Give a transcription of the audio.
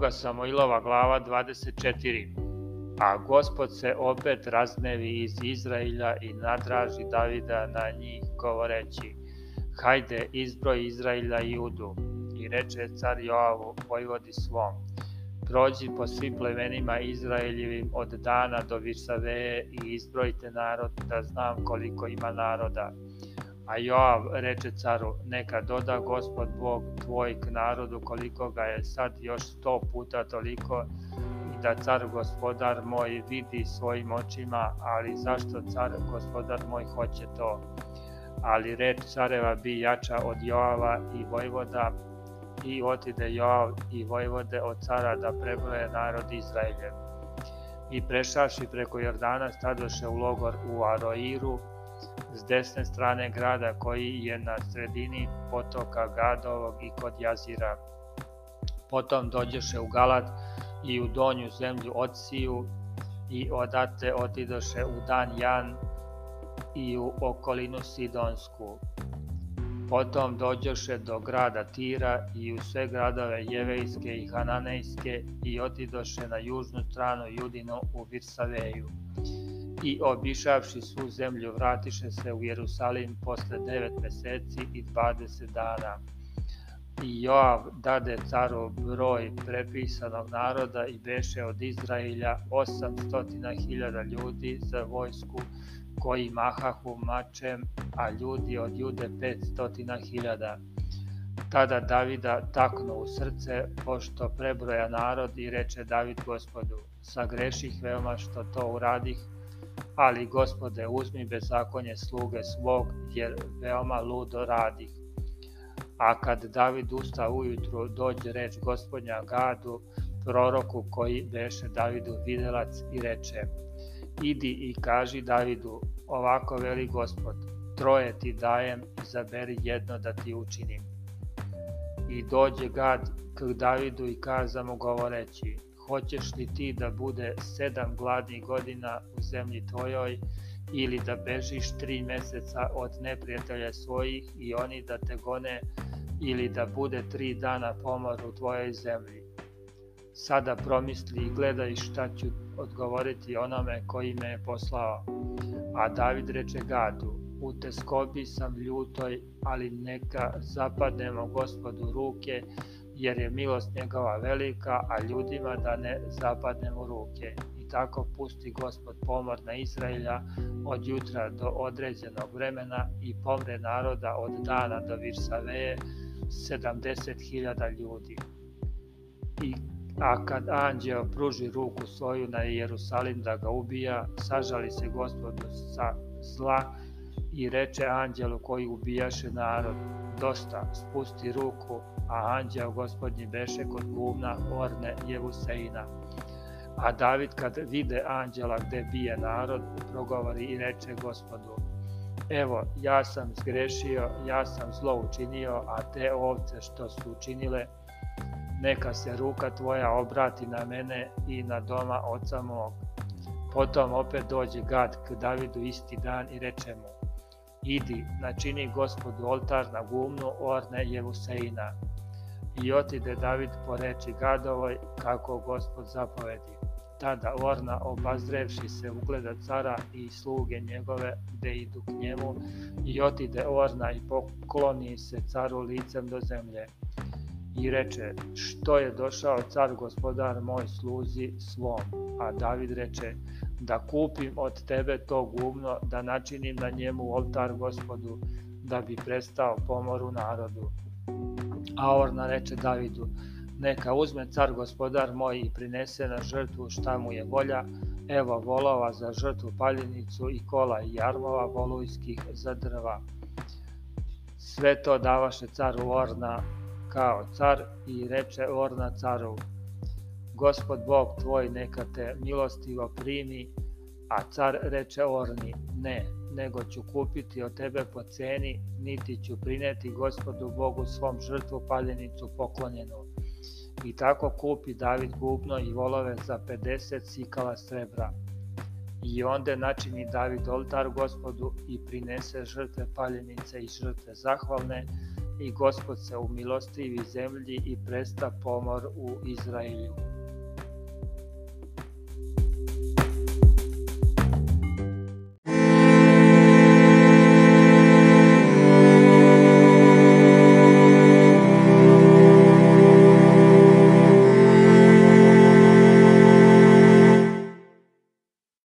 Druga Samoilova glava 24. A gospod se opet raznevi iz Izrailja i nadraži Davida na njih govoreći Hajde izbroj Izrailja i Judu i reče car Joavu vojvodi svom Prođi po svim plemenima Izraeljevim od dana do Virsaveje i izbrojite narod da znam koliko ima naroda. A Joav reče caru, neka doda gospod Bog tvoj k narodu koliko ga je sad još sto puta toliko i da car gospodar moj vidi svojim očima, ali zašto car gospodar moj hoće to? Ali reč careva bi jača od Joava i vojvoda i otide Joav i vojvode od cara da prebroje narod Izraeljev. I prešavši preko Jordana stadoše u logor u Aroiru, s desne strane grada koji je na sredini potoka Gadovog i kod Jazira. Potom dođeše u Galad i u donju zemlju Odsiju i odate otidoše u Dan Jan i u okolinu Sidonsku. Potom dođoše do grada Tira i u sve gradove Jevejske i Hananejske i otidoše na južnu stranu Judinu u Virsaveju. I obišavši svu zemlju vratiše se u Jerusalim posle devet meseci i dvadeset dana. I Joav dade caru broj prepisanog naroda i beše od Izrailja 800.000 ljudi za vojsku koji mahahu mačem, a ljudi od jude 500.000. Tada Davida taknu u srce, pošto prebroja narod i reče David gospodu, sagreših veoma što to uradih, ali gospode uzmi bezakonje sluge svog, jer veoma ludo radih. A kad David usta ujutru, dođe reč gospodnja Gadu, proroku koji beše Davidu videlac i reče, idi i kaži Davidu, ovako veli gospod, troje ti dajem, izaberi jedno da ti učinim. I dođe Gad k Davidu i kaza mu govoreći, hoćeš li ti da bude sedam gladnih godina u zemlji tvojoj, ili da bežiš tri meseca od neprijatelja svojih i oni da te gone, ili da bude tri dana pomor u tvojoj zemlji. Sada promisli i gledaj šta ću odgovoriti onome koji me je poslao. A David reče Gadu, u teskobi sam ljutoj, ali neka zapadnemo gospodu ruke, jer je milost njegova velika, a ljudima da ne zapadnemo ruke. I tako pusti gospod pomor na Izraelja od jutra do određenog vremena i pomre naroda od dana do Virsaveje 70.000 ljudi. I A kad anđeo pruži ruku svoju na Jerusalim da ga ubija, sažali se gospodu sa zla i reče anđelu koji ubijaše narod, dosta, spusti ruku, a anđeo gospodnji beše kod guvna Orne Jevuseina. A David kad vide anđela gde bije narod, progovori i reče gospodu, evo, ja sam zgrešio, ja sam zlo učinio, a te ovce što su učinile, neka se ruka tvoja obrati na mene i na doma oca mog. Potom opet dođe Gad k Davidu isti dan i reče mu, idi, načini gospodu oltar na gumnu Orne Jevuseina. I otide David po reči Gadovoj, kako gospod zapovedi. Tada Orna, obazrevši se, ugleda cara i sluge njegove, gde idu k njemu, i otide Orna i pokloni se caru licem do zemlje i reče, što je došao car gospodar moj sluzi svom. A David reče, da kupim od tebe to gumno, da načinim na njemu oltar gospodu, da bi prestao pomor u narodu. A Orna reče Davidu, neka uzme car gospodar moj i prinese na žrtvu šta mu je volja, evo volova za žrtvu paljenicu i kola i jarmova volujskih za drva. Sve to davaše caru Orna kao car i reče Orna caru, Gospod Bog tvoj neka te milostivo primi, a car reče Orni, ne, nego ću kupiti od tebe po ceni, niti ću prineti gospodu Bogu svom žrtvu paljenicu poklonjenu. I tako kupi David gubno i volove za 50 sikala srebra. I onda načini David oltar gospodu i prinese žrtve paljenice i žrtve zahvalne, i gospod se umilostivi zemlji i presta pomor u Izraelju.